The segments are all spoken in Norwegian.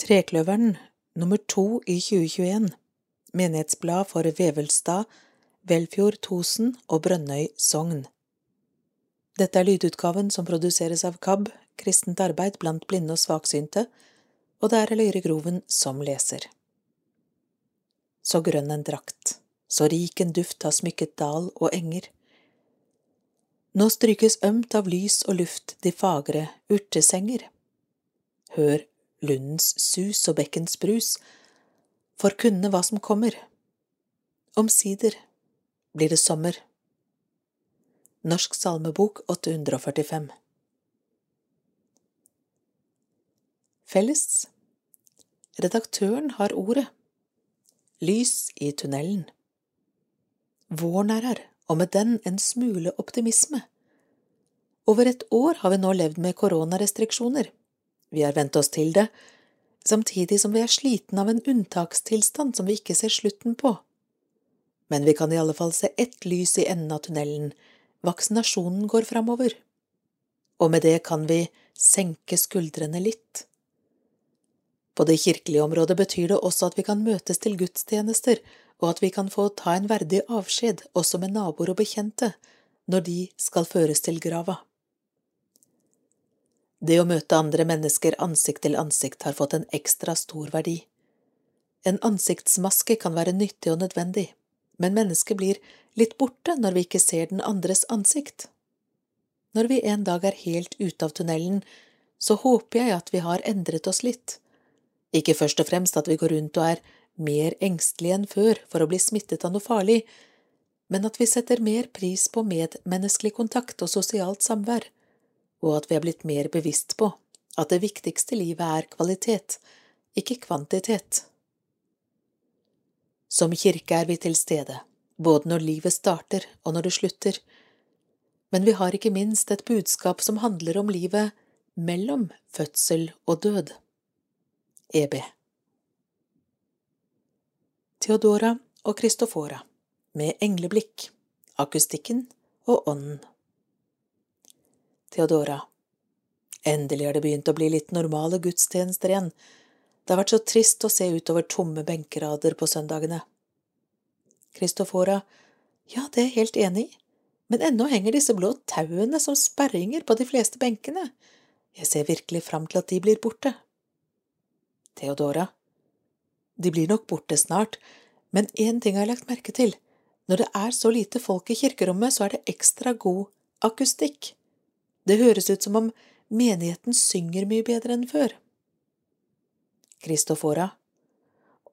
Trekløveren nummer to i 2021 Menighetsblad for Vevelstad, Velfjord, Tosen og Brønnøy Sogn Dette er lydutgaven som produseres av KAB, Kristent arbeid blant blinde og svaksynte, og det er Løyre Groven som leser. Så grønn en drakt, så rik en duft har smykket dal og enger. Nå strykes ømt av lys og luft de fagre urtesenger. Hør lundens sus og bekkens brus, forkunne hva som kommer. Omsider blir det sommer. Norsk salmebok 845 Felles Redaktøren har ordet. Lys i tunnelen. Våren er her, og med den en smule optimisme. Over et år har vi nå levd med koronarestriksjoner. Vi har vent oss til det, samtidig som vi er sliten av en unntakstilstand som vi ikke ser slutten på. Men vi kan i alle fall se ett lys i enden av tunnelen, vaksinasjonen går framover. Og med det kan vi senke skuldrene litt. På det kirkelige området betyr det også at vi kan møtes til gudstjenester, og at vi kan få ta en verdig avskjed også med naboer og bekjente når de skal føres til grava. Det å møte andre mennesker ansikt til ansikt har fått en ekstra stor verdi. En ansiktsmaske kan være nyttig og nødvendig, men mennesket blir litt borte når vi ikke ser den andres ansikt. Når vi en dag er helt ute av tunnelen, så håper jeg at vi har endret oss litt. Ikke først og fremst at vi går rundt og er mer engstelige enn før for å bli smittet av noe farlig, men at vi setter mer pris på medmenneskelig kontakt og sosialt samvær og at vi er blitt mer bevisst på at det viktigste livet er kvalitet, ikke kvantitet. Som kirke er vi til stede, både når livet starter og når det slutter, men vi har ikke minst et budskap som handler om livet mellom fødsel og død. EB Theodora og Kristofora med engleblikk, akustikken og ånden. Theodora. Endelig har det begynt å bli litt normale gudstjenester igjen. Det har vært så trist å se utover tomme benkerader på søndagene. Kristofora. Ja, det er jeg helt enig i, men ennå henger disse blå tauene som sperringer på de fleste benkene. Jeg ser virkelig fram til at de blir borte. Theodora. De blir nok borte snart, men én ting har jeg lagt merke til. Når det er så lite folk i kirkerommet, så er det ekstra god akustikk. Det høres ut som om menigheten synger mye bedre enn før. Kristofora.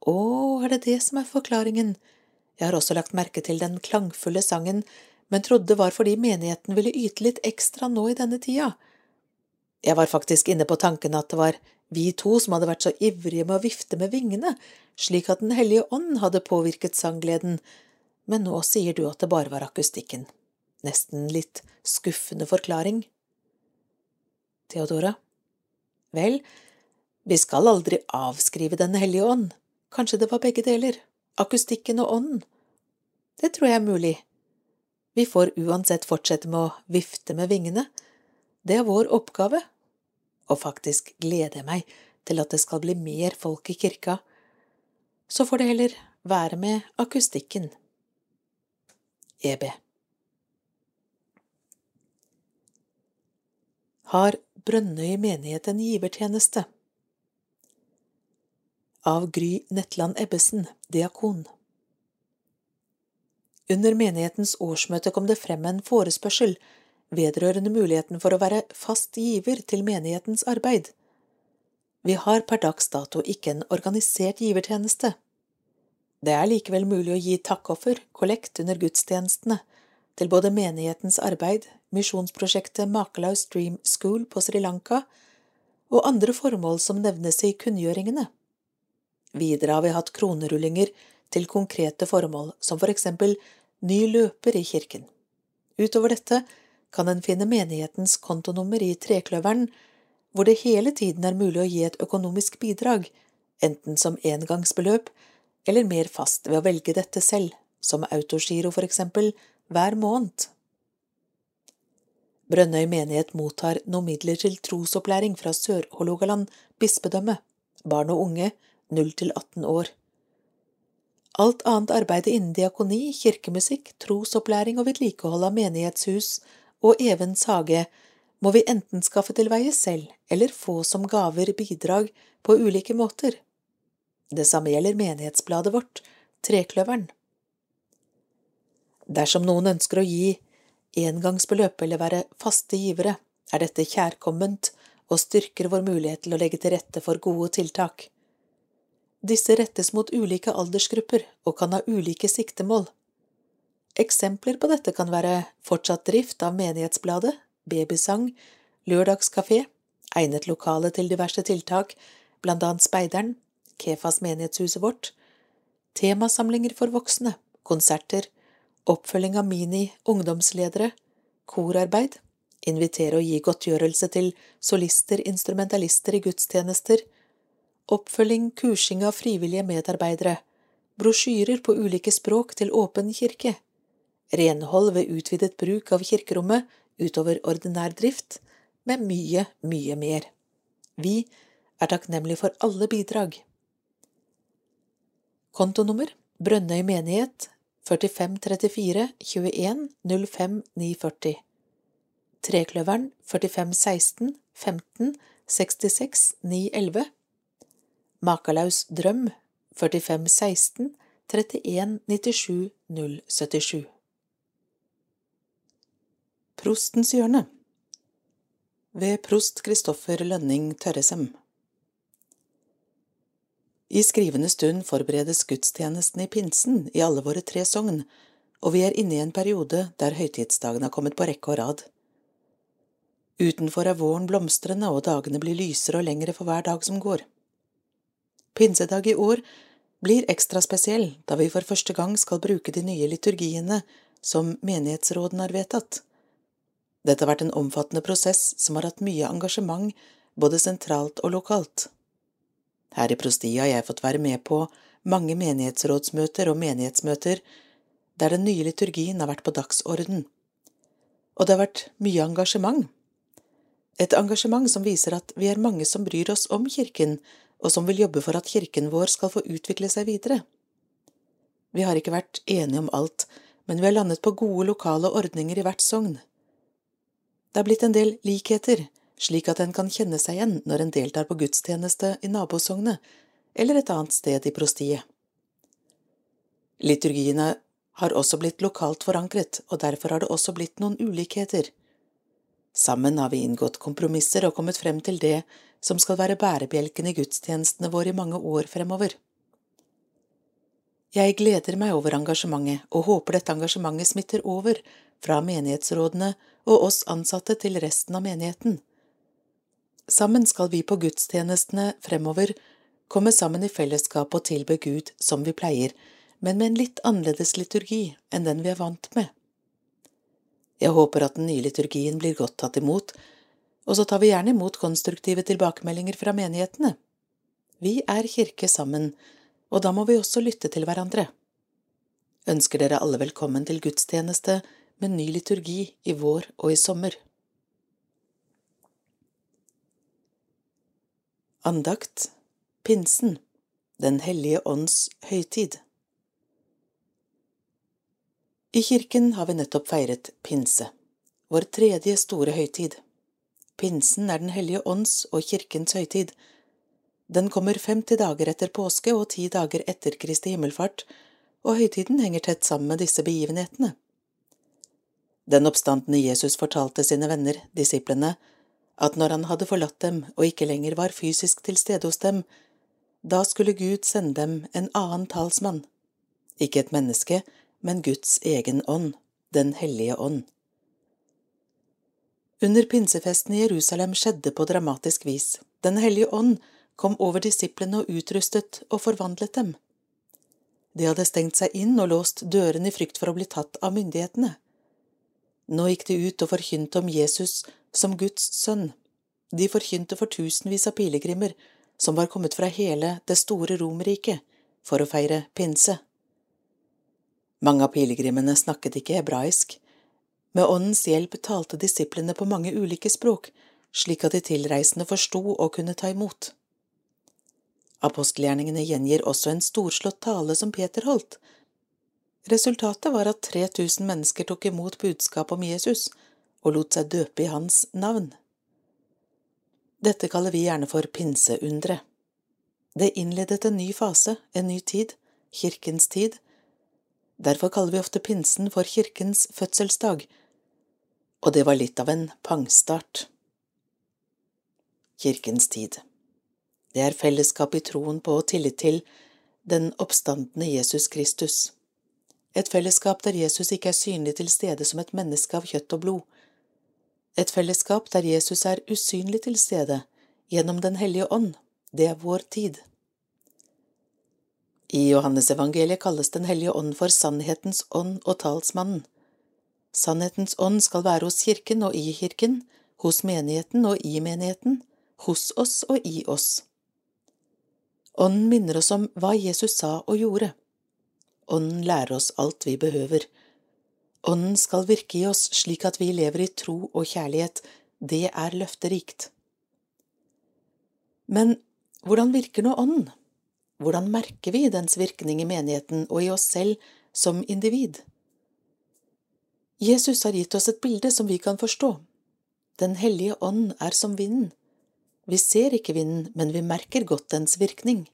Å, er det det som er forklaringen? Jeg har også lagt merke til den klangfulle sangen, men trodde det var fordi menigheten ville yte litt ekstra nå i denne tida. Jeg var faktisk inne på tanken at det var vi to som hadde vært så ivrige med å vifte med vingene, slik at Den hellige ånd hadde påvirket sanggleden, men nå sier du at det bare var akustikken. Nesten litt skuffende forklaring. Theodora. Vel, vi skal aldri avskrive Den hellige ånd, kanskje det var begge deler, akustikken og ånden. Det tror jeg er mulig. Vi får uansett fortsette med å vifte med vingene, det er vår oppgave, og faktisk gleder jeg meg til at det skal bli mer folk i kirka, så får det heller være med akustikken. EB Har Brønnøy menighet en givertjeneste. Av Gry Netland Ebbesen, diakon. Under menighetens årsmøte kom det frem en forespørsel vedrørende muligheten for å være fast giver til menighetens arbeid. Vi har per dags dato ikke en organisert givertjeneste. Det er likevel mulig å gi takkoffer, kollekt, under gudstjenestene, til både menighetens arbeid, misjonsprosjektet Makelaus Dream School på Sri Lanka og andre formål som nevnes i kunngjøringene. Videre har vi hatt kronerullinger til konkrete formål, som for eksempel ny løper i kirken. Utover dette kan en finne menighetens kontonummer i Trekløveren, hvor det hele tiden er mulig å gi et økonomisk bidrag, enten som engangsbeløp eller mer fast ved å velge dette selv, som autogiro for eksempel, hver måned. Brønnøy menighet mottar noen midler til trosopplæring fra Sør-Hålogaland bispedømme, barn og unge 0 til 18 år. Alt annet arbeid innen diakoni, kirkemusikk, trosopplæring og vedlikehold av menighetshus og Evens hage må vi enten skaffe til veie selv eller få som gaver bidrag på ulike måter. Det samme gjelder menighetsbladet vårt, Trekløveren. Dersom noen ønsker å gi engangsbeløp eller være faste givere, er dette kjærkomment og styrker vår mulighet til å legge til rette for gode tiltak. Disse rettes mot ulike aldersgrupper og kan ha ulike siktemål. Eksempler på dette kan være fortsatt drift av menighetsbladet, babysang, lørdagskafé, egnet lokale til diverse tiltak, blant annet Speideren, Kefas menighetshuset vårt, temasamlinger for voksne, konserter, oppfølging av mini-ungdomsledere, korarbeid, invitere og gi godtgjørelse til solister, instrumentalister i gudstjenester, oppfølging, kursing av frivillige medarbeidere, brosjyrer på ulike språk til åpen kirke, renhold ved utvidet bruk av kirkerommet utover ordinær drift, med mye, mye mer. Vi er takknemlige for alle bidrag. Kontonummer Brønnøy menighet 4534 21 05 940 Trekløveren 4516 15 66 911 Makalaus drøm 4516 31 97 077 Prostens hjørne. Ved prost Kristoffer Lønning Tørresem I skrivende stund forberedes gudstjenesten i pinsen i alle våre tre sogn, og vi er inne i en periode der høytidsdagene har kommet på rekke og rad. Utenfor er våren blomstrende, og dagene blir lysere og lengre for hver dag som går. Pinsedag i år blir ekstra spesiell da vi for første gang skal bruke de nye liturgiene som menighetsråden har vedtatt. Dette har vært en omfattende prosess som har hatt mye engasjement både sentralt og lokalt. Her i prostiet har jeg fått være med på mange menighetsrådsmøter og menighetsmøter der den nye liturgien har vært på dagsorden. Og det har vært mye engasjement. Et engasjement som viser at vi er mange som bryr oss om Kirken, og som vil jobbe for at kirken vår skal få utvikle seg videre. Vi har ikke vært enige om alt, men vi har landet på gode lokale ordninger i hvert sogn. Det har blitt en del likheter, slik at en kan kjenne seg igjen når en deltar på gudstjeneste i nabosognet eller et annet sted i prostiet. Liturgiene har også blitt lokalt forankret, og derfor har det også blitt noen ulikheter. Sammen har vi inngått kompromisser og kommet frem til det som skal være bærebjelken i gudstjenestene våre i mange år fremover. Jeg gleder meg over engasjementet og håper dette engasjementet smitter over fra menighetsrådene og oss ansatte til resten av menigheten. Sammen skal vi på gudstjenestene fremover komme sammen i fellesskap og tilbe Gud som vi pleier, men med en litt annerledes liturgi enn den vi er vant med. Jeg håper at den nye liturgien blir godt tatt imot, og så tar vi gjerne imot konstruktive tilbakemeldinger fra menighetene. Vi er kirke sammen, og da må vi også lytte til hverandre. Ønsker dere alle velkommen til gudstjeneste med ny liturgi i vår og i sommer. Andakt Pinsen Den hellige ånds høytid I kirken har vi nettopp feiret pinse, vår tredje store høytid. Pinsen er Den hellige ånds og kirkens høytid. Den kommer 50 dager etter påske og ti dager etter Kristi himmelfart, og høytiden henger tett sammen med disse begivenhetene. Den oppstandende Jesus fortalte sine venner, disiplene, at når han hadde forlatt dem og ikke lenger var fysisk til stede hos dem, da skulle Gud sende dem en annen talsmann, ikke et menneske, men Guds egen ånd, Den hellige ånd. Under pinsefesten i Jerusalem skjedde på dramatisk vis. Den hellige ånd kom over disiplene og utrustet og forvandlet dem. De hadde stengt seg inn og låst dørene i frykt for å bli tatt av myndighetene. Nå gikk de ut og forkynte om Jesus som Guds sønn. De forkynte for tusenvis av pilegrimer som var kommet fra hele det store Romerriket for å feire pinse. Mange av pilegrimene snakket ikke hebraisk, med Åndens hjelp talte disiplene på mange ulike språk, slik at de tilreisende forsto og kunne ta imot. Apostelgjerningene gjengir også en storslått tale som Peter holdt. Resultatet var at 3000 mennesker tok imot budskapet om Jesus og lot seg døpe i hans navn. Dette kaller vi gjerne for pinseundre. Det innledet en ny fase, en ny tid, kirkens tid. Derfor kaller vi ofte pinsen for kirkens fødselsdag, og det var litt av en pangstart. Kirkens tid. Det er fellesskap i troen på og tillit til den oppstandende Jesus Kristus. Et fellesskap der Jesus ikke er synlig til stede som et menneske av kjøtt og blod. Et fellesskap der Jesus er usynlig til stede gjennom Den hellige ånd. Det er vår tid. I Johannesevangeliet kalles Den hellige ånd for sannhetens ånd og talsmannen. Sannhetens ånd skal være hos kirken og i kirken, hos menigheten og i menigheten, hos oss og i oss. Ånden minner oss om hva Jesus sa og gjorde. Ånden lærer oss alt vi behøver. Ånden skal virke i oss slik at vi lever i tro og kjærlighet, det er løfterikt. Men hvordan virker nå Ånden? Hvordan merker vi dens virkning i menigheten og i oss selv som individ? Jesus har gitt oss et bilde som vi kan forstå. Den hellige ånd er som vinden. Vi ser ikke vinden, men vi merker godt dens virkning.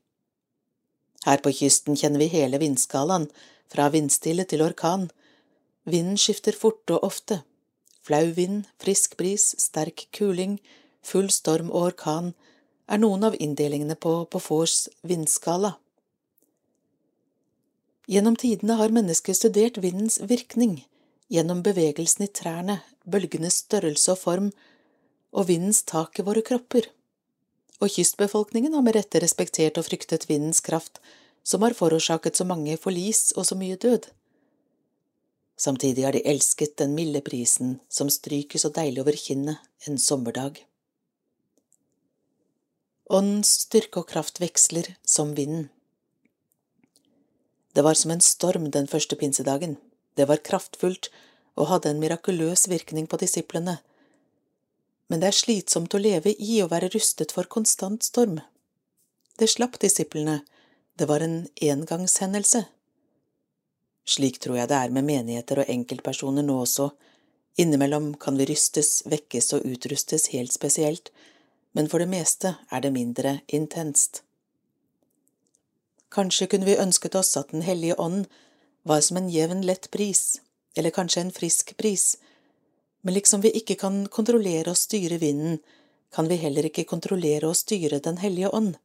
Her på kysten kjenner vi hele vindskalaen, fra vindstille til orkan. Vinden skifter fort og ofte. Flau vind, frisk bris, sterk kuling, full storm og orkan er noen av inndelingene på Beauforts vindskala. Gjennom tidene har mennesket studert vindens virkning, gjennom bevegelsen i trærne, bølgenes størrelse og form og vindens tak i våre kropper og kystbefolkningen har med rette respektert og fryktet vindens kraft, som har forårsaket så mange forlis og så mye død. Samtidig har de elsket den milde prisen som stryker så deilig over kinnet en sommerdag. Åndens styrke og kraft veksler som vinden. Det var som en storm den første pinsedagen. Det var kraftfullt og hadde en mirakuløs virkning på disiplene men det er slitsomt å leve i og være rustet for konstant storm. Det slapp disiplene, det var en engangshendelse. Slik tror jeg det er med menigheter og enkeltpersoner nå også, innimellom kan vi rystes, vekkes og utrustes helt spesielt, men for det meste er det mindre intenst. Kanskje kunne vi ønsket oss at Den hellige ånd var som en jevn, lett bris, eller kanskje en frisk bris, men liksom vi ikke kan kontrollere og styre vinden, kan vi heller ikke kontrollere og styre Den hellige ånd.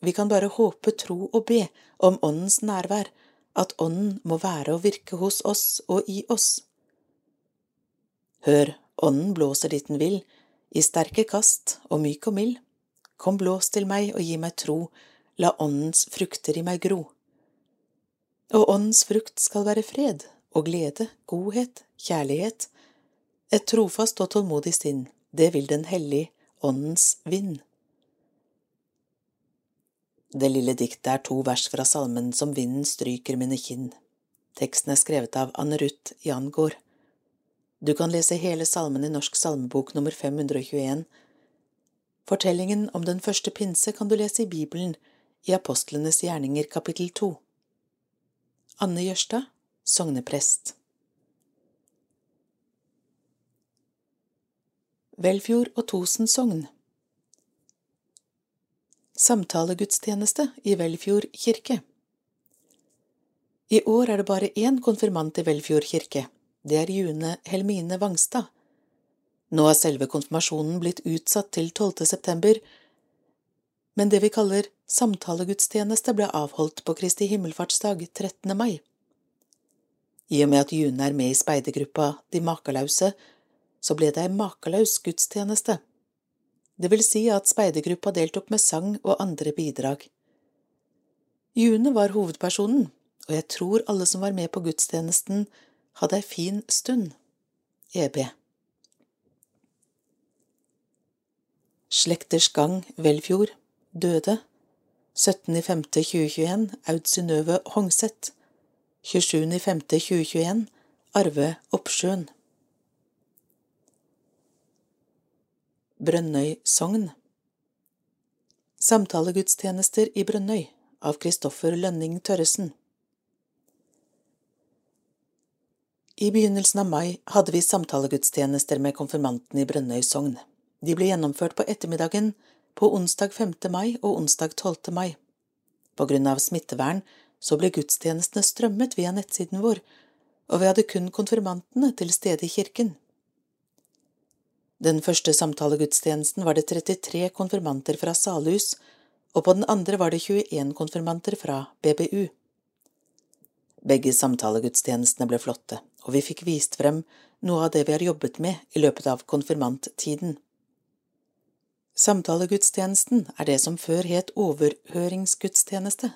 Vi kan bare håpe, tro og be om Åndens nærvær, at Ånden må være og virke hos oss og i oss. Hør, Ånden blåser dit den vil, i sterke kast og myk og mild. Kom, blås til meg og gi meg tro, la Åndens frukter i meg gro. Og Åndens frukt skal være fred og glede, godhet, kjærlighet, et trofast og tålmodig sinn, det vil Den hellige åndens vind. Det lille diktet er to vers fra salmen Som vinden stryker mine kinn. Teksten er skrevet av Anne Ruth Jangård. Du kan lese hele salmen i Norsk salmebok nummer 521. Fortellingen om den første pinse kan du lese i Bibelen, i Apostlenes gjerninger kapittel to. Anne Jørstad, sogneprest. Velfjord og Tosen sogn Samtalegudstjeneste i Velfjord kirke I år er det bare én konfirmant i Velfjord kirke. Det er June Helmine Vangstad. Nå har selve konfirmasjonen blitt utsatt til 12. september, men det vi kaller samtalegudstjeneste ble avholdt på Kristi himmelfartsdag 13. mai. I og med at June er med i speidergruppa De makelause, så ble det ei makelaus gudstjeneste. Det vil si at speidergruppa deltok med sang og andre bidrag. June var hovedpersonen, og jeg tror alle som var med på gudstjenesten, hadde ei fin stund. EB. Slekters Gang Velfjord døde 17.5.2021 Aud Synnøve Hongseth 27.5.2021 Arve Oppsjøen Brønnøy sogn Samtalegudstjenester i Brønnøy av Kristoffer Lønning Tørresen I begynnelsen av mai hadde vi samtalegudstjenester med konfirmantene i Brønnøy sogn. De ble gjennomført på ettermiddagen på onsdag 5. mai og onsdag 12. mai. På grunn av smittevern så ble gudstjenestene strømmet via nettsiden vår, og vi hadde kun konfirmantene til stede i kirken. Den første samtalegudstjenesten var det 33 konfirmanter fra Salhus, og på den andre var det 21 konfirmanter fra BBU. Begge samtalegudstjenestene ble flotte, og vi fikk vist frem noe av det vi har jobbet med i løpet av konfirmanttiden. Samtalegudstjenesten er det som før het overhøringsgudstjeneste.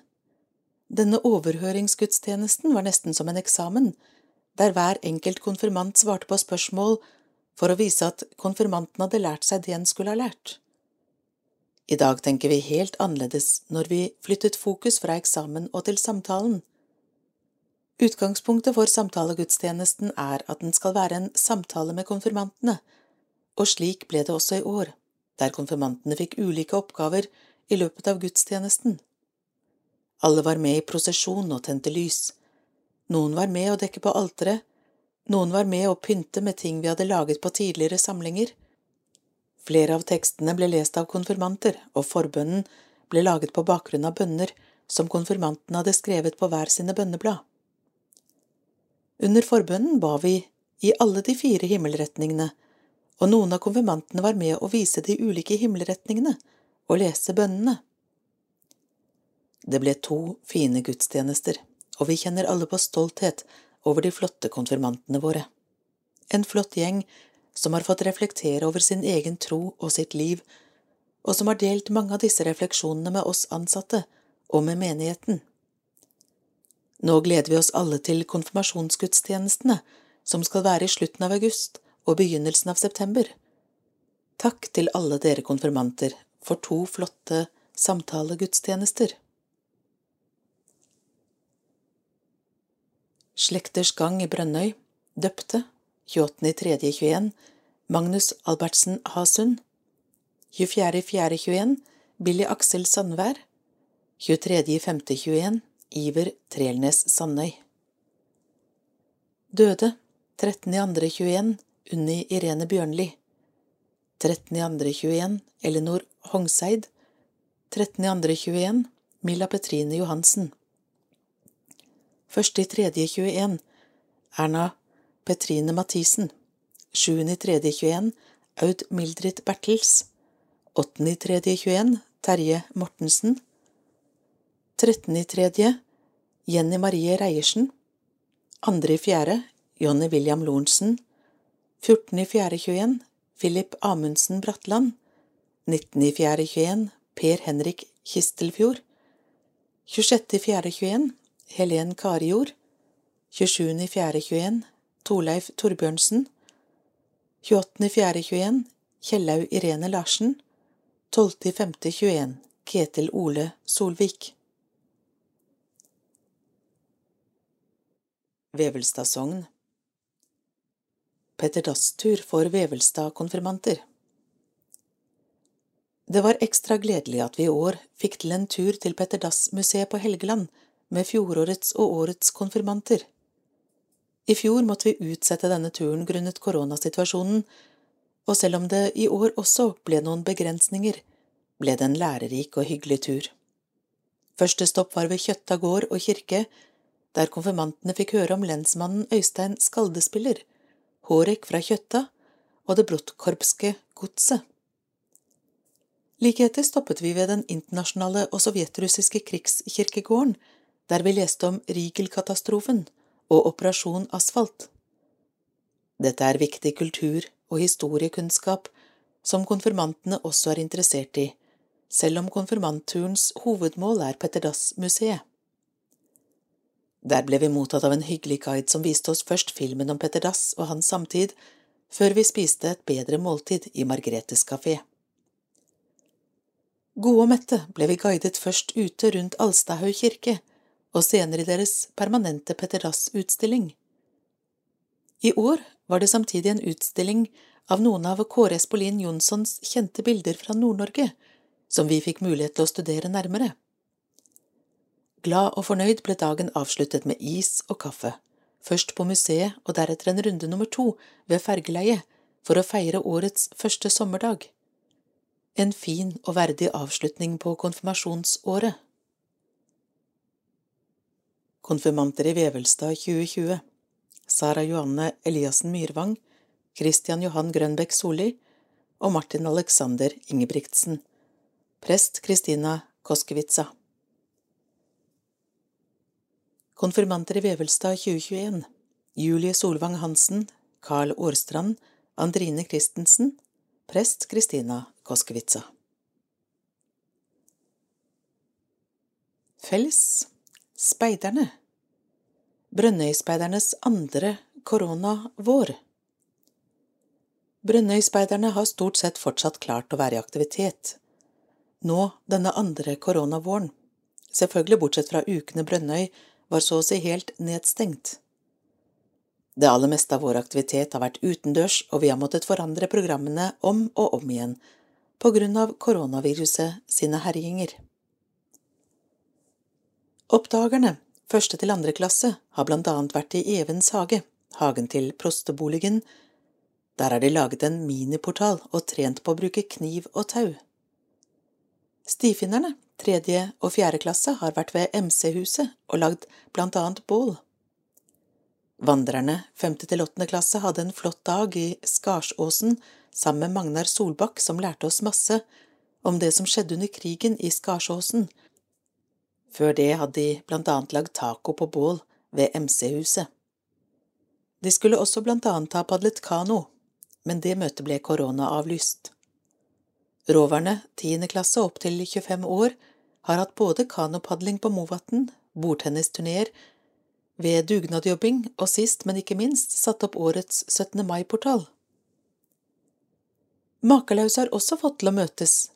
Denne overhøringsgudstjenesten var nesten som en eksamen, der hver enkelt konfirmant svarte på spørsmål for å vise at konfirmanten hadde lært seg det en skulle ha lært. I dag tenker vi helt annerledes når vi flyttet fokus fra eksamen og til samtalen. Utgangspunktet for samtalegudstjenesten er at den skal være en samtale med konfirmantene, og slik ble det også i år der konfirmantene fikk ulike oppgaver i løpet av gudstjenesten. Alle var med i prosesjon og tente lys. Noen var med å dekke på alteret, noen var med å pynte med ting vi hadde laget på tidligere samlinger. Flere av tekstene ble lest av konfirmanter, og forbønnen ble laget på bakgrunn av bønner som konfirmantene hadde skrevet på hver sine bønneblad. Under forbønnen ba vi i alle de fire himmelretningene og noen av konfirmantene var med å vise de ulike himmelretningene og lese bønnene. Det ble to fine gudstjenester, og vi kjenner alle på stolthet over de flotte konfirmantene våre. En flott gjeng som har fått reflektere over sin egen tro og sitt liv, og som har delt mange av disse refleksjonene med oss ansatte og med menigheten. Nå gleder vi oss alle til konfirmasjonsgudstjenestene, som skal være i slutten av august, og begynnelsen av september. Takk til alle dere konfirmanter for to flotte samtalegudstjenester. Slekters gang i Brønnøy, døpte, 28.3.21, Magnus Albertsen Hasund, 24.4.21, Billy Aksel Sandvær, 23.5.21, Iver Trelnes Sandøy. Døde 13.2.21, Unni Irene Bjørnli. 13.2.21 Elinor Hongseid 13.2.21 Milla Petrine Johansen 1.3.21 Erna Petrine Mathisen. 7.3.21 Aud Mildrid Bertels. 8.3.21 Terje Mortensen. 13.3. Jenny Marie Reiersen. 2.4. Jonny William Lorentzen. 14.4.21 Philip Amundsen Bratland. 19.4.21 Per Henrik Kistelfjord. 26.4.21 Helen Karijord 27.4.21 Torleif Torbjørnsen. 28.4.21 Kjellaug Irene Larsen. 12.5.21 Ketil Ole Solvik. Vevelstadsogn. Petter Dass-tur for Vevelstad-konfirmanter. Det var ekstra gledelig at vi i år fikk til en tur til Petter Dass-museet på Helgeland med fjorårets og årets konfirmanter. I fjor måtte vi utsette denne turen grunnet koronasituasjonen, og selv om det i år også ble noen begrensninger, ble det en lærerik og hyggelig tur. Første stopp var ved Kjøtta gård og kirke, der konfirmantene fikk høre om lensmannen Øystein Skaldespiller, Hårek fra Kjøtta og det Brotkorpske godset. Like etter stoppet vi ved den internasjonale og sovjetrussiske krigskirkegården, der vi leste om Rigel-katastrofen og Operasjon Asfalt. Dette er viktig kultur- og historiekunnskap som konfirmantene også er interessert i, selv om konfirmantturens hovedmål er Petter Dass-museet. Der ble vi mottatt av en hyggelig guide som viste oss først filmen om Petter Dass og hans samtid, før vi spiste et bedre måltid i Margretes kafé. Gode og mette ble vi guidet først ute rundt Alstahaug kirke, og senere i deres permanente Petter Dass-utstilling. I år var det samtidig en utstilling av noen av Kåre Espolin Jonssons kjente bilder fra Nord-Norge, som vi fikk mulighet til å studere nærmere. Glad og fornøyd ble dagen avsluttet med is og kaffe, først på museet og deretter en runde nummer to ved fergeleiet for å feire årets første sommerdag. En fin og verdig avslutning på konfirmasjonsåret. Konfirmanter i Vevelstad 2020 Sara Johanne Eliassen Myrvang, Christian Johan Grønbekk Solli og Martin Alexander Ingebrigtsen. Prest Kristina Koskevitsa. Konfirmanter i Vevelstad 2021 Julie Solvang Hansen, Carl Årstrand, Andrine Christensen, prest Kristina Koskevitsa. Felles Speiderne Brønnøyspeidernes andre koronavår Brønnøyspeiderne har stort sett fortsatt klart å være i aktivitet. Nå denne andre koronavåren, selvfølgelig bortsett fra ukene Brønnøy var så å si helt nedstengt. Det aller meste av vår aktivitet har vært utendørs, og vi har måttet forandre programmene om og om igjen på grunn av koronaviruset sine herjinger. Oppdagerne, første til andre klasse, har blant annet vært i Evens hage, hagen til prosteboligen. Der har de laget en miniportal og trent på å bruke kniv og tau. Stifinnerne, tredje og fjerde klasse, har vært ved MC-huset og lagd blant annet bål. Vandrerne, femte til åttende klasse, hadde en flott dag i Skarsåsen sammen med Magnar Solbakk, som lærte oss masse om det som skjedde under krigen i Skarsåsen. Før det hadde de blant annet lagd taco på bål ved MC-huset. De skulle også blant annet ha padlet kano, men det møtet ble koronaavlyst. Roverne, tiende klasse opp til 25 år, har hatt både kanopadling på Movatn, bordtennisturneer, ved dugnadjobbing og sist, men ikke minst, satt opp årets 17. mai-portal. Makelaus har også fått til å møtes.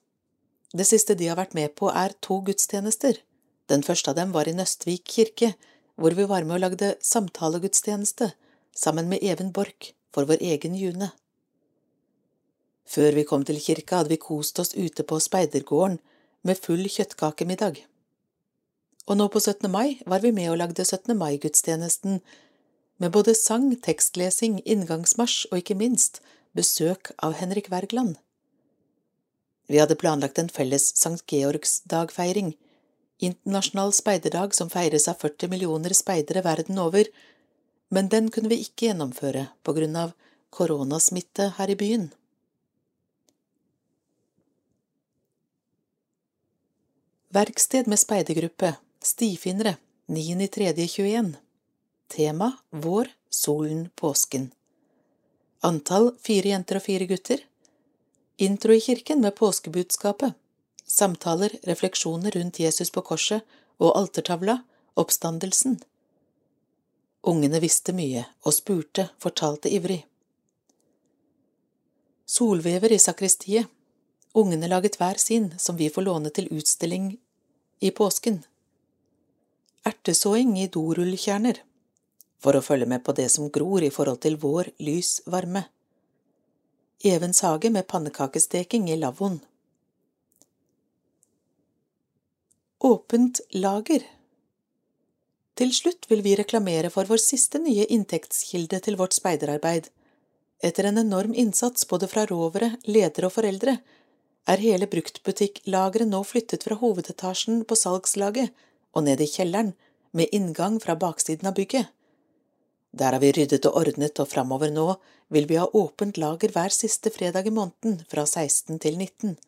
Det siste de har vært med på, er to gudstjenester. Den første av dem var i Nøstvik kirke, hvor vi var med og lagde samtalegudstjeneste sammen med Even Borch for vår egen June. Før vi kom til kirka, hadde vi kost oss ute på speidergården med full kjøttkakemiddag. Og nå på 17. mai var vi med og lagde 17. mai-gudstjenesten med både sang, tekstlesing, inngangsmarsj og ikke minst besøk av Henrik Wergeland. Vi hadde planlagt en felles Sankt Georgs-dagfeiring, internasjonal speiderdag som feires av 40 millioner speidere verden over, men den kunne vi ikke gjennomføre på grunn av koronasmitte her i byen. Verksted med speidergruppe, stifinnere, 9.3.21 Tema Vår, solen, påsken. Antall fire jenter og fire gutter. Intro i kirken med påskebudskapet Samtaler, refleksjoner rundt Jesus på korset og altertavla, oppstandelsen Ungene visste mye og spurte, fortalte ivrig. Solvever i sakristiet Ungene laget hver sin, som vi får låne til utstilling i påsken. Ertesåing i dorullkjerner, for å følge med på det som gror i forhold til vår lys varme. Evens hage med pannekakesteking i lavvoen. Åpent lager Til slutt vil vi reklamere for vår siste nye inntektskilde til vårt speiderarbeid. Etter en enorm innsats både fra rovere, ledere og foreldre er hele bruktbutikklageret nå flyttet fra hovedetasjen på salgslaget og ned i kjelleren, med inngang fra baksiden av bygget. Der har vi ryddet og ordnet, og framover nå vil vi ha åpent lager hver siste fredag i måneden fra 16 til 19.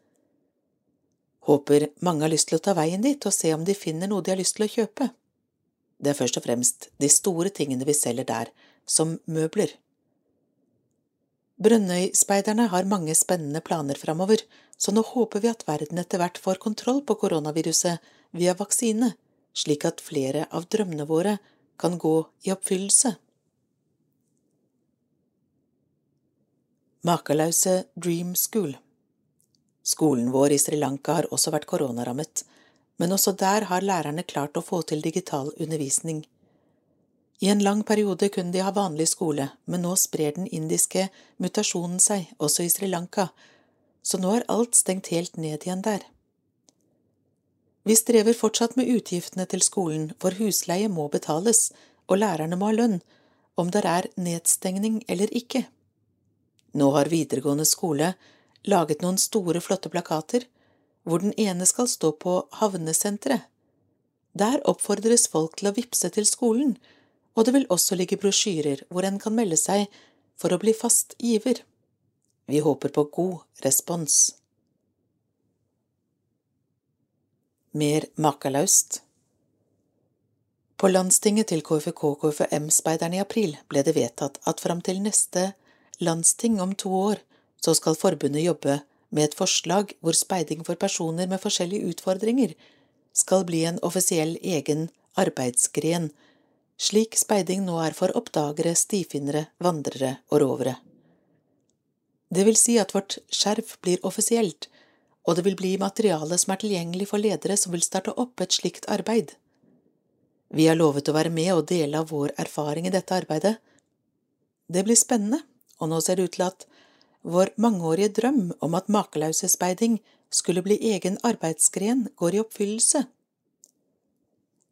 Håper mange har lyst til å ta veien dit og se om de finner noe de har lyst til å kjøpe. Det er først og fremst de store tingene vi selger der, som møbler. Brønnøyspeiderne har mange spennende planer framover, så nå håper vi at verden etter hvert får kontroll på koronaviruset via vaksine, slik at flere av drømmene våre kan gå i oppfyllelse. Makelause Dream School Skolen vår i Sri Lanka har også vært koronarammet, men også der har lærerne klart å få til digital undervisning. I en lang periode kunne de ha vanlig skole, men nå sprer den indiske mutasjonen seg, også i Sri Lanka, så nå er alt stengt helt ned igjen der. Vi strever fortsatt med utgiftene til skolen, for husleie må betales, og lærerne må ha lønn, om det er nedstengning eller ikke. Nå har videregående skole laget noen store, flotte plakater, hvor den ene skal stå på havnesenteret. Der oppfordres folk til å vippse til skolen, og det vil også ligge brosjyrer hvor en kan melde seg for å bli fast giver. Vi håper på god respons. Mer makalaust På landstinget til KFK-KFM-speiderne i april ble det vedtatt at fram til neste landsting om to år så skal forbundet jobbe med et forslag hvor speiding for personer med forskjellige utfordringer skal bli en offisiell egen arbeidsgren slik speiding nå er for oppdagere, stifinnere, vandrere og rovere. Det vil si at vårt skjerf blir offisielt, og det vil bli materiale som er tilgjengelig for ledere som vil starte opp et slikt arbeid. Vi har lovet å være med og dele av vår erfaring i dette arbeidet. Det blir spennende, og nå ser det ut til at vår mangeårige drøm om at makelausespeiding skulle bli egen arbeidsgren, går i oppfyllelse.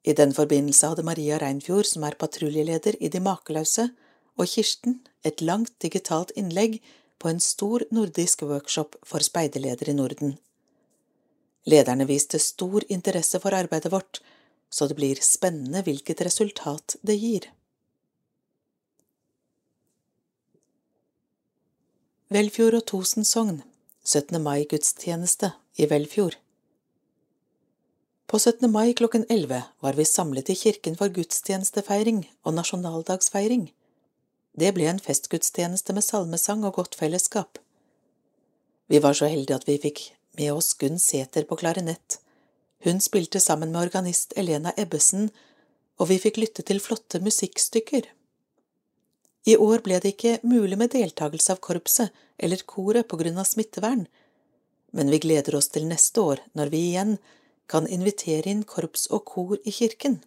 I den forbindelse hadde Maria Reinfjord, som er patruljeleder i De makeløse, og Kirsten et langt digitalt innlegg på en stor nordisk workshop for speiderledere i Norden. Lederne viste stor interesse for arbeidet vårt, så det blir spennende hvilket resultat det gir. Velfjord og Tosen sogn 17. mai-gudstjeneste i Velfjord på 17. mai klokken 11 var vi samlet i kirken for gudstjenestefeiring og nasjonaldagsfeiring. Det ble en festgudstjeneste med salmesang og godt fellesskap. Vi var så heldige at vi fikk med oss Gunn Sæther på klarinett. Hun spilte sammen med organist Elena Ebbesen, og vi fikk lytte til flotte musikkstykker. I år ble det ikke mulig med deltakelse av korpset eller koret på grunn av smittevern, men vi gleder oss til neste år når vi igjen kan invitere inn korps og kor i kirken.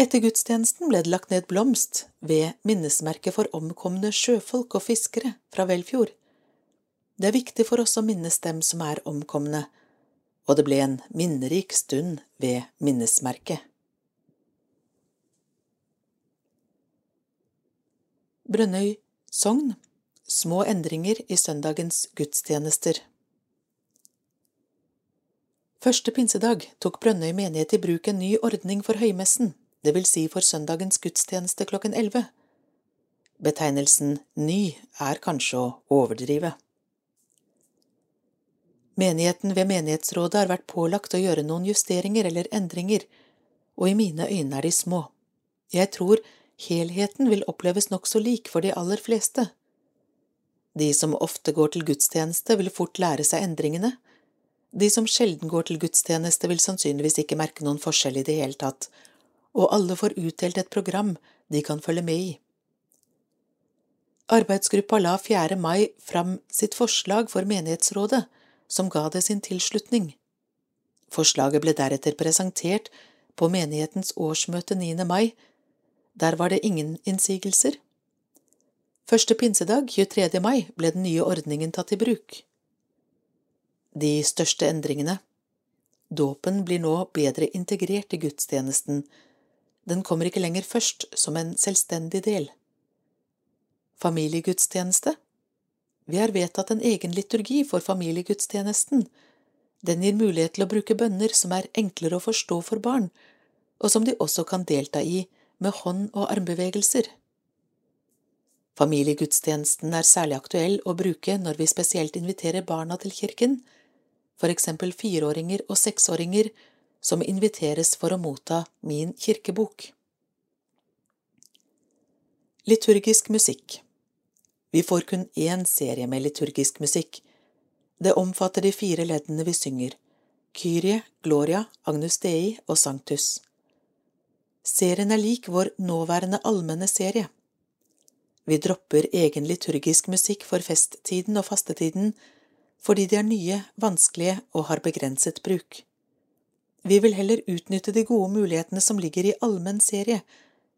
Etter gudstjenesten ble det lagt ned blomst ved minnesmerket for omkomne sjøfolk og fiskere fra Velfjord. Det er viktig for oss å minnes dem som er omkomne, og det ble en minnerik stund ved minnesmerket. Brønnøy sogn Små endringer i søndagens gudstjenester. Første pinsedag tok Brønnøy menighet i bruk en ny ordning for høymessen, det vil si for søndagens gudstjeneste klokken elleve. Betegnelsen ny er kanskje å overdrive. Menigheten ved menighetsrådet har vært pålagt å gjøre noen justeringer eller endringer, og i mine øyne er de små. Jeg tror helheten vil oppleves nokså lik for de aller fleste. De som ofte går til gudstjeneste, vil fort lære seg endringene, de som sjelden går til gudstjeneste, vil sannsynligvis ikke merke noen forskjell i det hele tatt, og alle får utdelt et program de kan følge med i. Arbeidsgruppa la 4. mai fram sitt forslag for menighetsrådet, som ga det sin tilslutning. Forslaget ble deretter presentert på menighetens årsmøte 9. mai. Der var det ingen innsigelser. Første pinsedag, 23. mai, ble den nye ordningen tatt i bruk de største endringene. Dåpen blir nå bedre integrert i gudstjenesten, den kommer ikke lenger først som en selvstendig del. Familiegudstjeneste Vi har vedtatt en egen liturgi for familiegudstjenesten. Den gir mulighet til å bruke bønner som er enklere å forstå for barn, og som de også kan delta i med hånd- og armbevegelser. Familiegudstjenesten er særlig aktuell å bruke når vi spesielt inviterer barna til kirken, for eksempel fireåringer og seksåringer som inviteres for å motta Min kirkebok. Liturgisk musikk Vi får kun én serie med liturgisk musikk. Det omfatter de fire leddene vi synger, Kyrie, Gloria, Agnus Dei og Sanctus. Serien er lik vår nåværende allmenne serie. Vi dropper egen liturgisk musikk for festtiden og fastetiden fordi de er nye, vanskelige og har begrenset bruk. Vi vil heller utnytte de gode mulighetene som ligger i allmenn serie,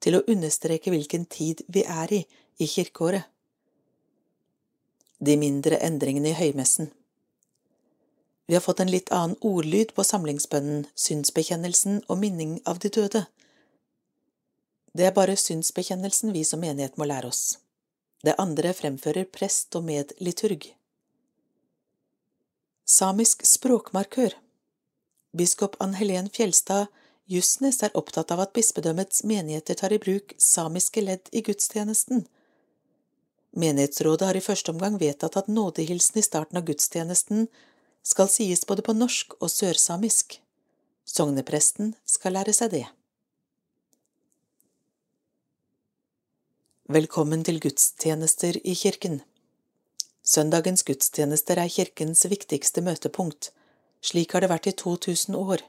til å understreke hvilken tid vi er i i kirkeåret. De mindre endringene i høymessen Vi har fått en litt annen ordlyd på samlingsbønnen, synsbekjennelsen og minning av de døde. Det er bare synsbekjennelsen vi som menighet må lære oss. Det andre fremfører prest og medliturg. Samisk språkmarkør Biskop Ann Helen Fjelstad Jusnes er opptatt av at bispedømmets menigheter tar i bruk samiske ledd i gudstjenesten. Menighetsrådet har i første omgang vedtatt at nådehilsen i starten av gudstjenesten skal sies både på norsk og sørsamisk. Sognepresten skal lære seg det. Velkommen til gudstjenester i kirken. Søndagens gudstjenester er kirkens viktigste møtepunkt. Slik har det vært i 2000 år.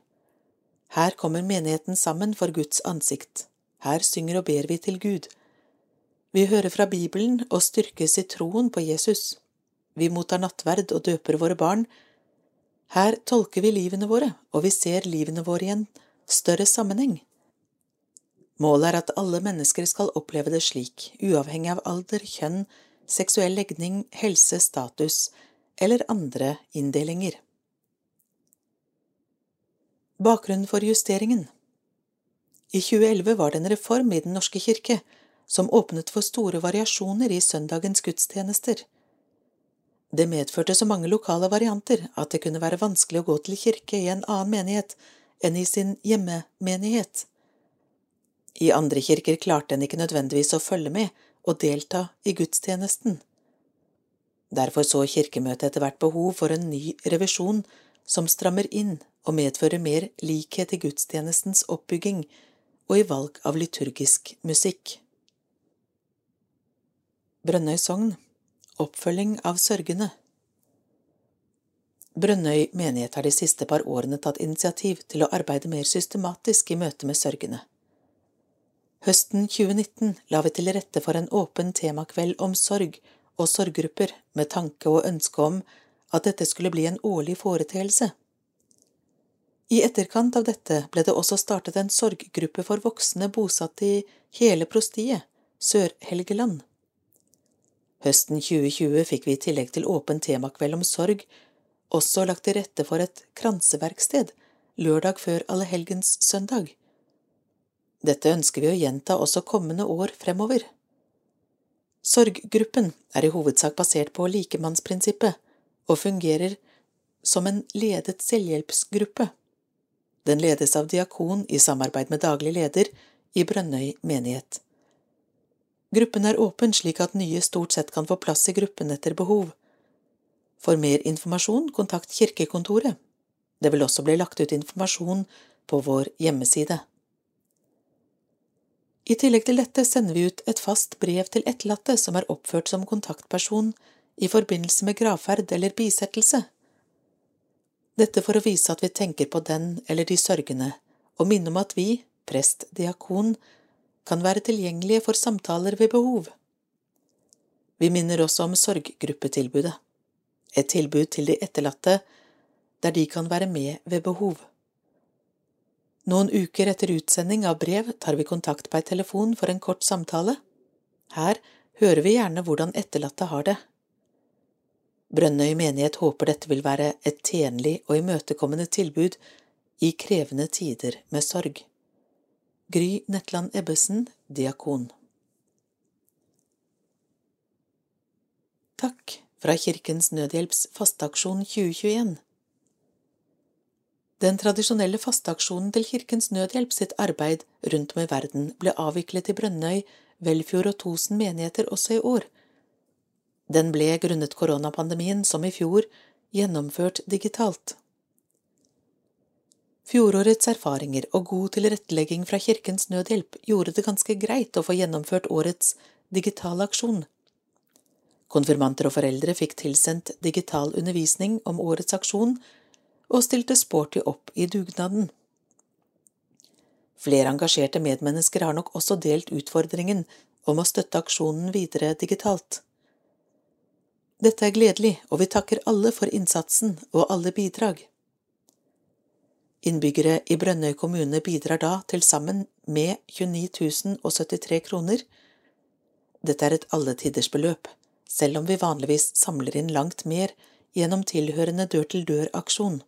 Her kommer menigheten sammen for Guds ansikt. Her synger og ber vi til Gud. Vi hører fra Bibelen og styrkes i troen på Jesus. Vi mottar nattverd og døper våre barn. Her tolker vi livene våre, og vi ser livene våre i en større sammenheng. Målet er at alle mennesker skal oppleve det slik, uavhengig av alder, kjønn, seksuell legning, helse, status eller andre inndelinger. Bakgrunnen for justeringen I 2011 var det en reform i Den norske kirke som åpnet for store variasjoner i søndagens gudstjenester. Det medførte så mange lokale varianter at det kunne være vanskelig å gå til kirke i en annen menighet enn i sin hjemmemenighet. I andre kirker klarte en ikke nødvendigvis å følge med og delta i gudstjenesten. Derfor så Kirkemøtet etter hvert behov for en ny revisjon som strammer inn og medfører mer likhet i gudstjenestens oppbygging og i valg av liturgisk musikk. Brønnøy sogn Oppfølging av sørgende Brønnøy menighet har de siste par årene tatt initiativ til å arbeide mer systematisk i møte med sørgende. Høsten 2019 la vi til rette for en åpen temakveld om sorg og sorggrupper med tanke og ønske om at dette skulle bli en årlig foreteelse. I etterkant av dette ble det også startet en sorggruppe for voksne bosatt i hele prostiet, Sør-Helgeland. Høsten 2020 fikk vi i tillegg til åpen temakveld om sorg også lagt til rette for et kranseverksted lørdag før allehelgenssøndag. Dette ønsker vi å gjenta også kommende år fremover. Sorggruppen er i hovedsak basert på likemannsprinsippet og fungerer som en ledet selvhjelpsgruppe. Den ledes av diakon i samarbeid med daglig leder i Brønnøy menighet. Gruppen er åpen slik at nye stort sett kan få plass i gruppen etter behov. For mer informasjon, kontakt kirkekontoret. Det vil også bli lagt ut informasjon på vår hjemmeside. I tillegg til dette sender vi ut et fast brev til etterlatte som er oppført som kontaktperson i forbindelse med gravferd eller bisettelse. Dette for å vise at vi tenker på den eller de sørgende, og minne om at vi, prest, diakon, kan være tilgjengelige for samtaler ved behov. Vi minner også om sorggruppetilbudet, et tilbud til de etterlatte der de kan være med ved behov. Noen uker etter utsending av brev tar vi kontakt på ei telefon for en kort samtale. Her hører vi gjerne hvordan etterlatte har det. Brønnøy menighet håper dette vil være et tjenlig og imøtekommende tilbud i krevende tider med sorg. Gry Netland Ebbesen, diakon. Takk fra Kirkens Nødhjelps fasteaksjon 2021. Den tradisjonelle fasteaksjonen til Kirkens Nødhjelp sitt arbeid rundt om i verden ble avviklet i Brønnøy, Velfjord og Tosen menigheter også i år. Den ble grunnet koronapandemien, som i fjor, gjennomført digitalt. Fjorårets erfaringer og god tilrettelegging fra Kirkens Nødhjelp gjorde det ganske greit å få gjennomført årets digitale aksjon. Konfirmanter og foreldre fikk tilsendt digital undervisning om årets aksjon og stilte sporty opp i dugnaden. Flere engasjerte medmennesker har nok også delt utfordringen om å støtte aksjonen videre digitalt. Dette er gledelig, og vi takker alle for innsatsen og alle bidrag. Innbyggere i Brønnøy kommune bidrar da til sammen med 29 073 kroner. Dette er et alletidersbeløp, selv om vi vanligvis samler inn langt mer gjennom tilhørende dør-til-dør-aksjon.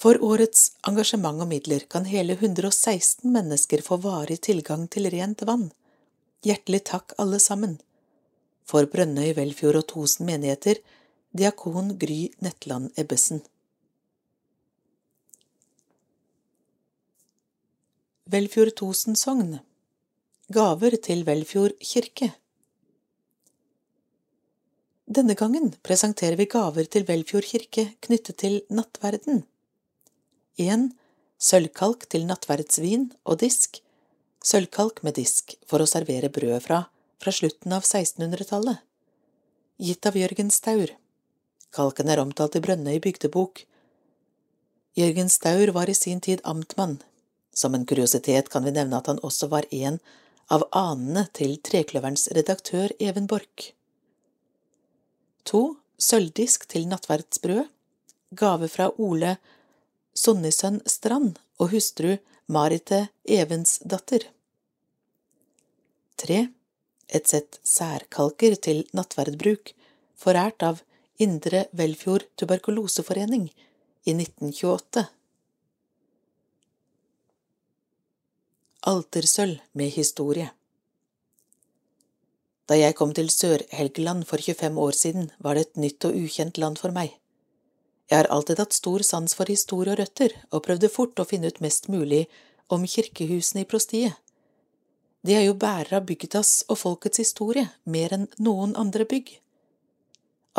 For årets engasjement og midler kan hele 116 mennesker få varig tilgang til rent vann. Hjertelig takk, alle sammen. For Brønnøy, Velfjord og Tosen menigheter, diakon Gry Netland Ebbesen. Velfjord Tosen sogn Gaver til Velfjord kirke Denne gangen presenterer vi gaver til Velfjord kirke knyttet til nattverden. 1. Sølvkalk til nattverdsvin og disk. Sølvkalk med disk for å servere brød fra fra slutten av 1600-tallet. Gitt av Jørgen Staur. Kalken er omtalt i Brønnøy bygdebok. Jørgen Staur var i sin tid amtmann som en kuriositet kan vi nevne at han også var en av anene til Trekløverens redaktør Even Borch. To sølvdisk til nattverdsbrød, gave fra Ole Sonnisønn Strand og hustru Marite Evensdatter. Tre et sett særkalker til nattverdbruk, forært av Indre Velfjord tuberkuloseforening i 1928. Altersølv med historie Da jeg kom til Sør-Helgeland for 25 år siden, var det et nytt og ukjent land for meg. Jeg har alltid hatt stor sans for historie og røtter, og prøvde fort å finne ut mest mulig om kirkehusene i prostiet. De er jo bærere av bygdas og folkets historie, mer enn noen andre bygg.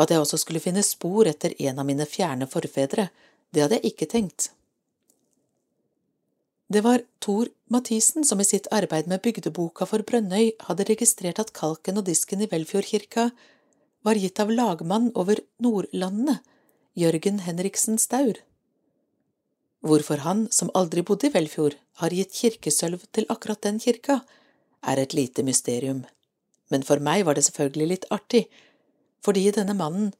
At jeg også skulle finne spor etter en av mine fjerne forfedre, det hadde jeg ikke tenkt. Det var Tor Mathisen som i sitt arbeid med bygdeboka for Brønnøy hadde registrert at kalken og disken i Velfjordkirka var gitt av lagmann over Nordlandene, Jørgen Henriksen Staur. Hvorfor han, som aldri bodde i Velfjord, har gitt kirkesølv til akkurat den kirka, er et lite mysterium, men for meg var det selvfølgelig litt artig, fordi denne mannen,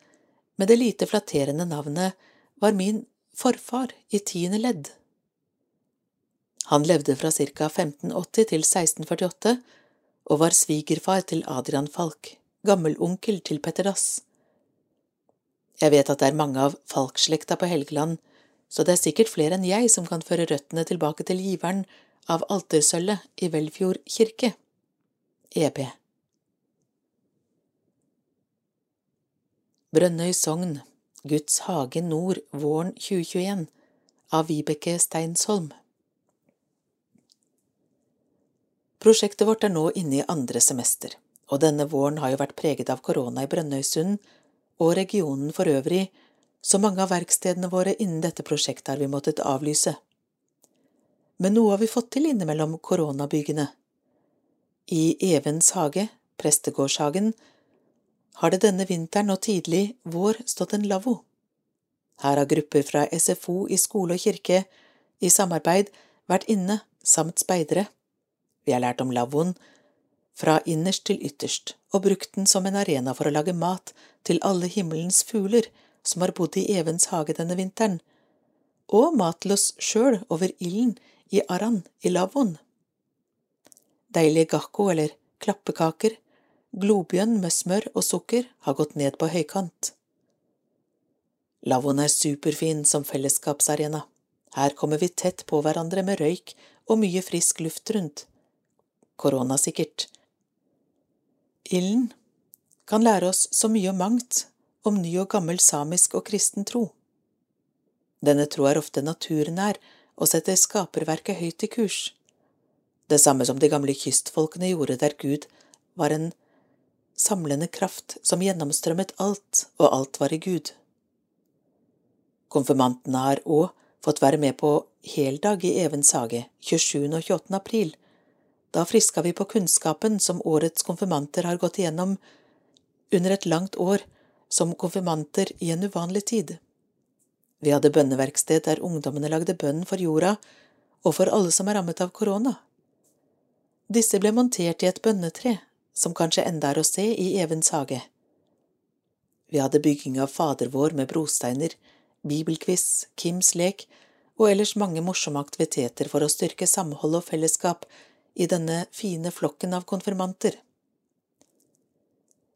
med det lite flatterende navnet, var min forfar i tiende ledd. Han levde fra ca 1580 til 1648 og var svigerfar til Adrian Falk, gammelonkel til Petter Dass. Jeg vet at det er mange av Falk-slekta på Helgeland, så det er sikkert flere enn jeg som kan føre røttene tilbake til giveren av altersølvet i Velfjord kirke. EB. Brønnøy sogn, Guds hage nord våren 2021 av Vibeke Steinsholm. Prosjektet vårt er nå inne i andre semester, og denne våren har jo vært preget av korona i Brønnøysund og regionen for øvrig, så mange av verkstedene våre innen dette prosjektet har vi måttet avlyse. Men noe har vi fått til innimellom koronabyggene. I Evens hage, prestegårdshagen, har det denne vinteren og tidlig vår stått en lavvo. Her har grupper fra SFO i skole og kirke i samarbeid vært inne, samt speidere. Vi har lært om lavvoen fra innerst til ytterst, og brukt den som en arena for å lage mat til alle himmelens fugler som har bodd i Evens hage denne vinteren, og mat til oss sjøl over ilden i Aran i lavvoen. Deilige gakko eller klappekaker, globjønn med smør og sukker har gått ned på høykant. Lavvoen er superfin som fellesskapsarena. Her kommer vi tett på hverandre med røyk og mye frisk luft rundt koronasikkert. Ilden kan lære oss så mye og mangt om ny og gammel samisk og kristen tro. Denne tro er ofte naturnær og setter skaperverket høyt i kurs, det samme som de gamle kystfolkene gjorde der Gud var en samlende kraft som gjennomstrømmet alt, og alt var i Gud. Konfirmantene har òg fått være med på heldag i Evens hage 27. og 28. april, da friska vi på kunnskapen som årets konfirmanter har gått igjennom under et langt år som konfirmanter i en uvanlig tid. Vi hadde bønneverksted der ungdommene lagde bønn for jorda og for alle som er rammet av korona. Disse ble montert i et bønnetre, som kanskje enda er å se i Evens hage. Vi hadde bygging av Fader vår med brosteiner, bibelquiz, Kims lek og ellers mange morsomme aktiviteter for å styrke samhold og fellesskap i denne fine flokken av konfirmanter.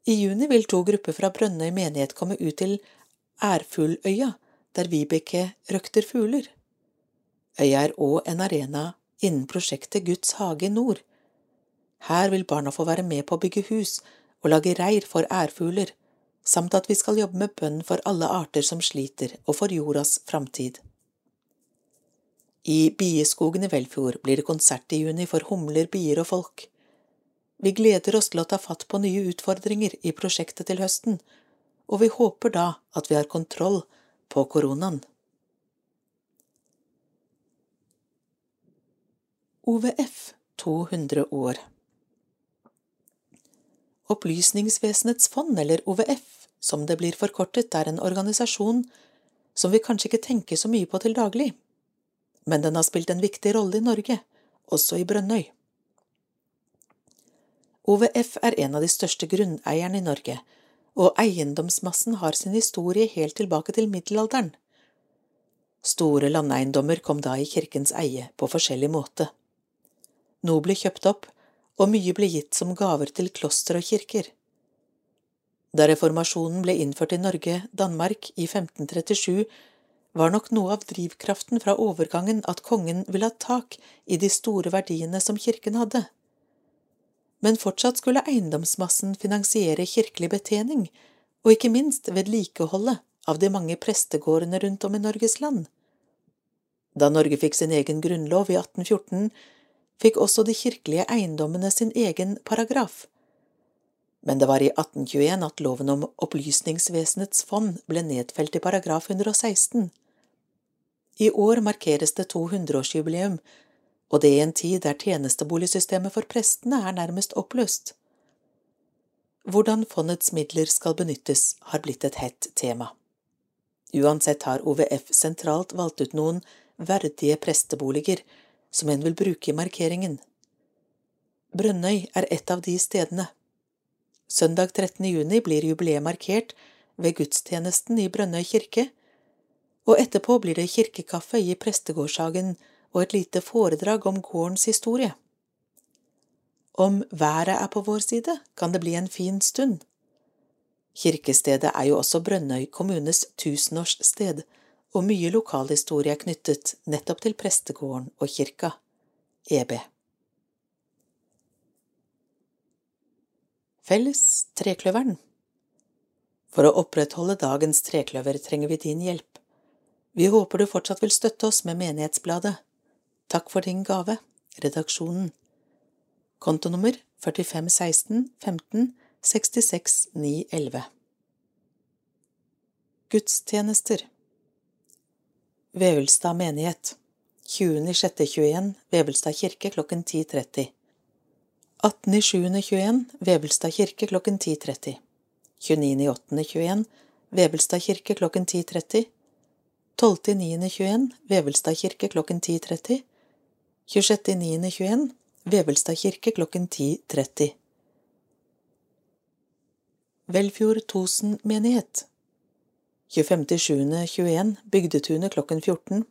I juni vil to grupper fra Brønnøy menighet komme ut til Ærfugløya, der Vibeke røkter fugler. Øya er òg en arena innen prosjektet Guds hage i nord. Her vil barna få være med på å bygge hus og lage reir for ærfugler, samt at vi skal jobbe med bønn for alle arter som sliter, og for jordas framtid. I Bieskogen i Velfjord blir det konsert i juni for humler, bier og folk. Vi gleder oss til å ta fatt på nye utfordringer i prosjektet til høsten, og vi håper da at vi har kontroll på koronaen. OVF 200 år Opplysningsvesenets fond, eller OVF, som det blir forkortet, er en organisasjon som vi kanskje ikke tenker så mye på til daglig, men den har spilt en viktig rolle i Norge, også i Brønnøy. OVF er en av de største grunneierne i Norge, og eiendomsmassen har sin historie helt tilbake til middelalderen. Store landeiendommer kom da i kirkens eie på forskjellig måte. Noe ble kjøpt opp, og mye ble gitt som gaver til kloster og kirker. Da reformasjonen ble innført i Norge, Danmark, i 1537, var nok noe av drivkraften fra overgangen at kongen ville ha tak i de store verdiene som kirken hadde men fortsatt skulle eiendomsmassen finansiere kirkelig betjening og ikke minst vedlikeholdet av de mange prestegårdene rundt om i Norges land. Da Norge fikk sin egen grunnlov i 1814, fikk også de kirkelige eiendommene sin egen paragraf. Men det var i 1821 at loven om Opplysningsvesenets fond ble nedfelt i paragraf 116. I år markeres det 200-årsjubileum og det i en tid der tjenesteboligsystemet for prestene er nærmest oppløst. Hvordan fondets midler skal benyttes, har blitt et hett tema. Uansett har OVF sentralt valgt ut noen verdige presteboliger som en vil bruke i markeringen. Brønnøy er et av de stedene. Søndag 13. juni blir jubileet markert ved gudstjenesten i Brønnøy kirke, og etterpå blir det kirkekaffe i prestegårdshagen og et lite foredrag om gårdens historie. Om været er på vår side, kan det bli en fin stund. Kirkestedet er jo også Brønnøy kommunes tusenårssted, og mye lokalhistorie er knyttet nettopp til prestegården og kirka, EB. Felles Trekløveren For å opprettholde dagens trekløver trenger vi din hjelp. Vi håper du fortsatt vil støtte oss med Menighetsbladet. Takk for din gave, redaksjonen. Kontonummer 4516 15 66 911 Gudstjenester. Vevelstad menighet. 20.06.21 Vevelstad kirke klokken 10.30 18.07.21 Vevelstad kirke klokken 10.30 29.08.21 Vevelstad kirke klokken 10.30 12.09.21 Vevelstad kirke klokken 10.30 26.9.21 Vevelstad kirke klokken 10.30 Velfjord Tosen menighet. 25.7.21 Bygdetunet klokken 14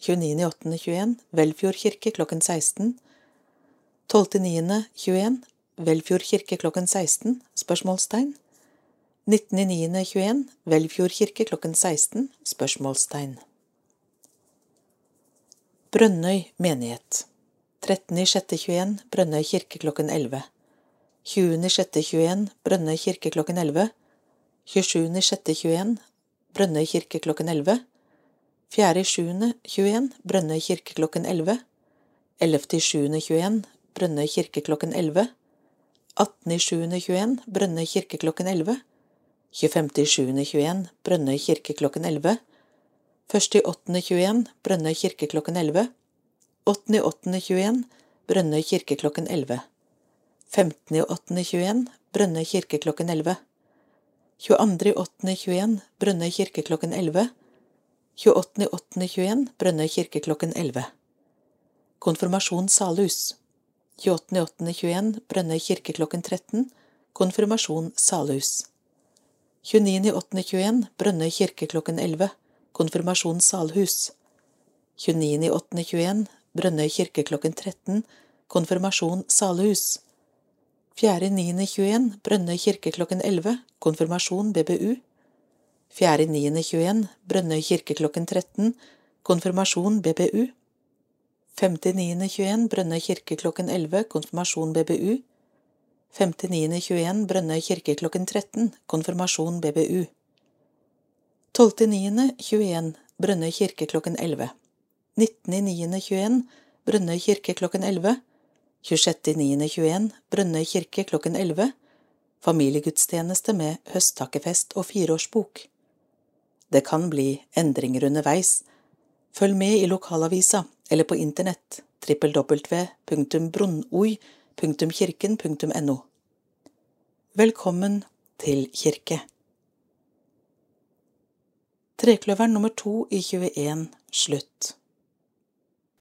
29.8.21 Velfjord kirke klokken 16 12.9.21 Velfjord kirke klokken 16 spørsmålstegn 19.9.21 Velfjord kirke klokken 16 spørsmålstegn. Brønnøy menighet. 13.6.21 Brønnøy kirke klokken 11 20.6.21 Brønnøy kirke klokken 11 27.6.21 Brønnøy kirke klokken 11 4.7.21 Brønnøy kirke klokken 11 11.7.21 Brønnøy kirke klokken 11 18.7.21 Brønnøy kirke klokken 11 25.07.21 Brønnøy kirke klokken 11 1.8.21 Brønnøy kirke klokken 11. 8.8.21 Brønnøy kirke klokken 11. 15.8.21 Brønnøy kirke klokken 11. 22.8.21 Brønnøy kirke klokken 11. 28.8.21 Brønnøy kirke klokken 11. Konfirmasjon Salhus 28.8.21 Brønnøy kirke klokken 13. Konfirmasjon Salhus 29.8.21 Brønnøy kirke klokken 11. Konfirmasjon Salhus. 29.8.21 Brønnøy kirke klokken 13 Konfirmasjon Salhus. 4.9.21 Brønnøy kirke klokken 11 Konfirmasjon BBU 4.9.21 Brønnøy kirke klokken 13 Konfirmasjon BBU 5.9.21 Brønnøy kirke klokken 11 Konfirmasjon BBU 5.9.21 Brønnøy kirke klokken 13 Konfirmasjon BBU 12.9.21 Brønnøy kirke klokken 11 19.9.21 Brønnøy kirke klokken 11 26.9.21 Brønnøy kirke klokken 11 Familiegudstjeneste med høsttakkefest og fireårsbok. Det kan bli endringer underveis. Følg med i lokalavisa eller på internett www.bronnoi.kirken.no Velkommen til kirke. Trekløveren nummer to i 21 slutt.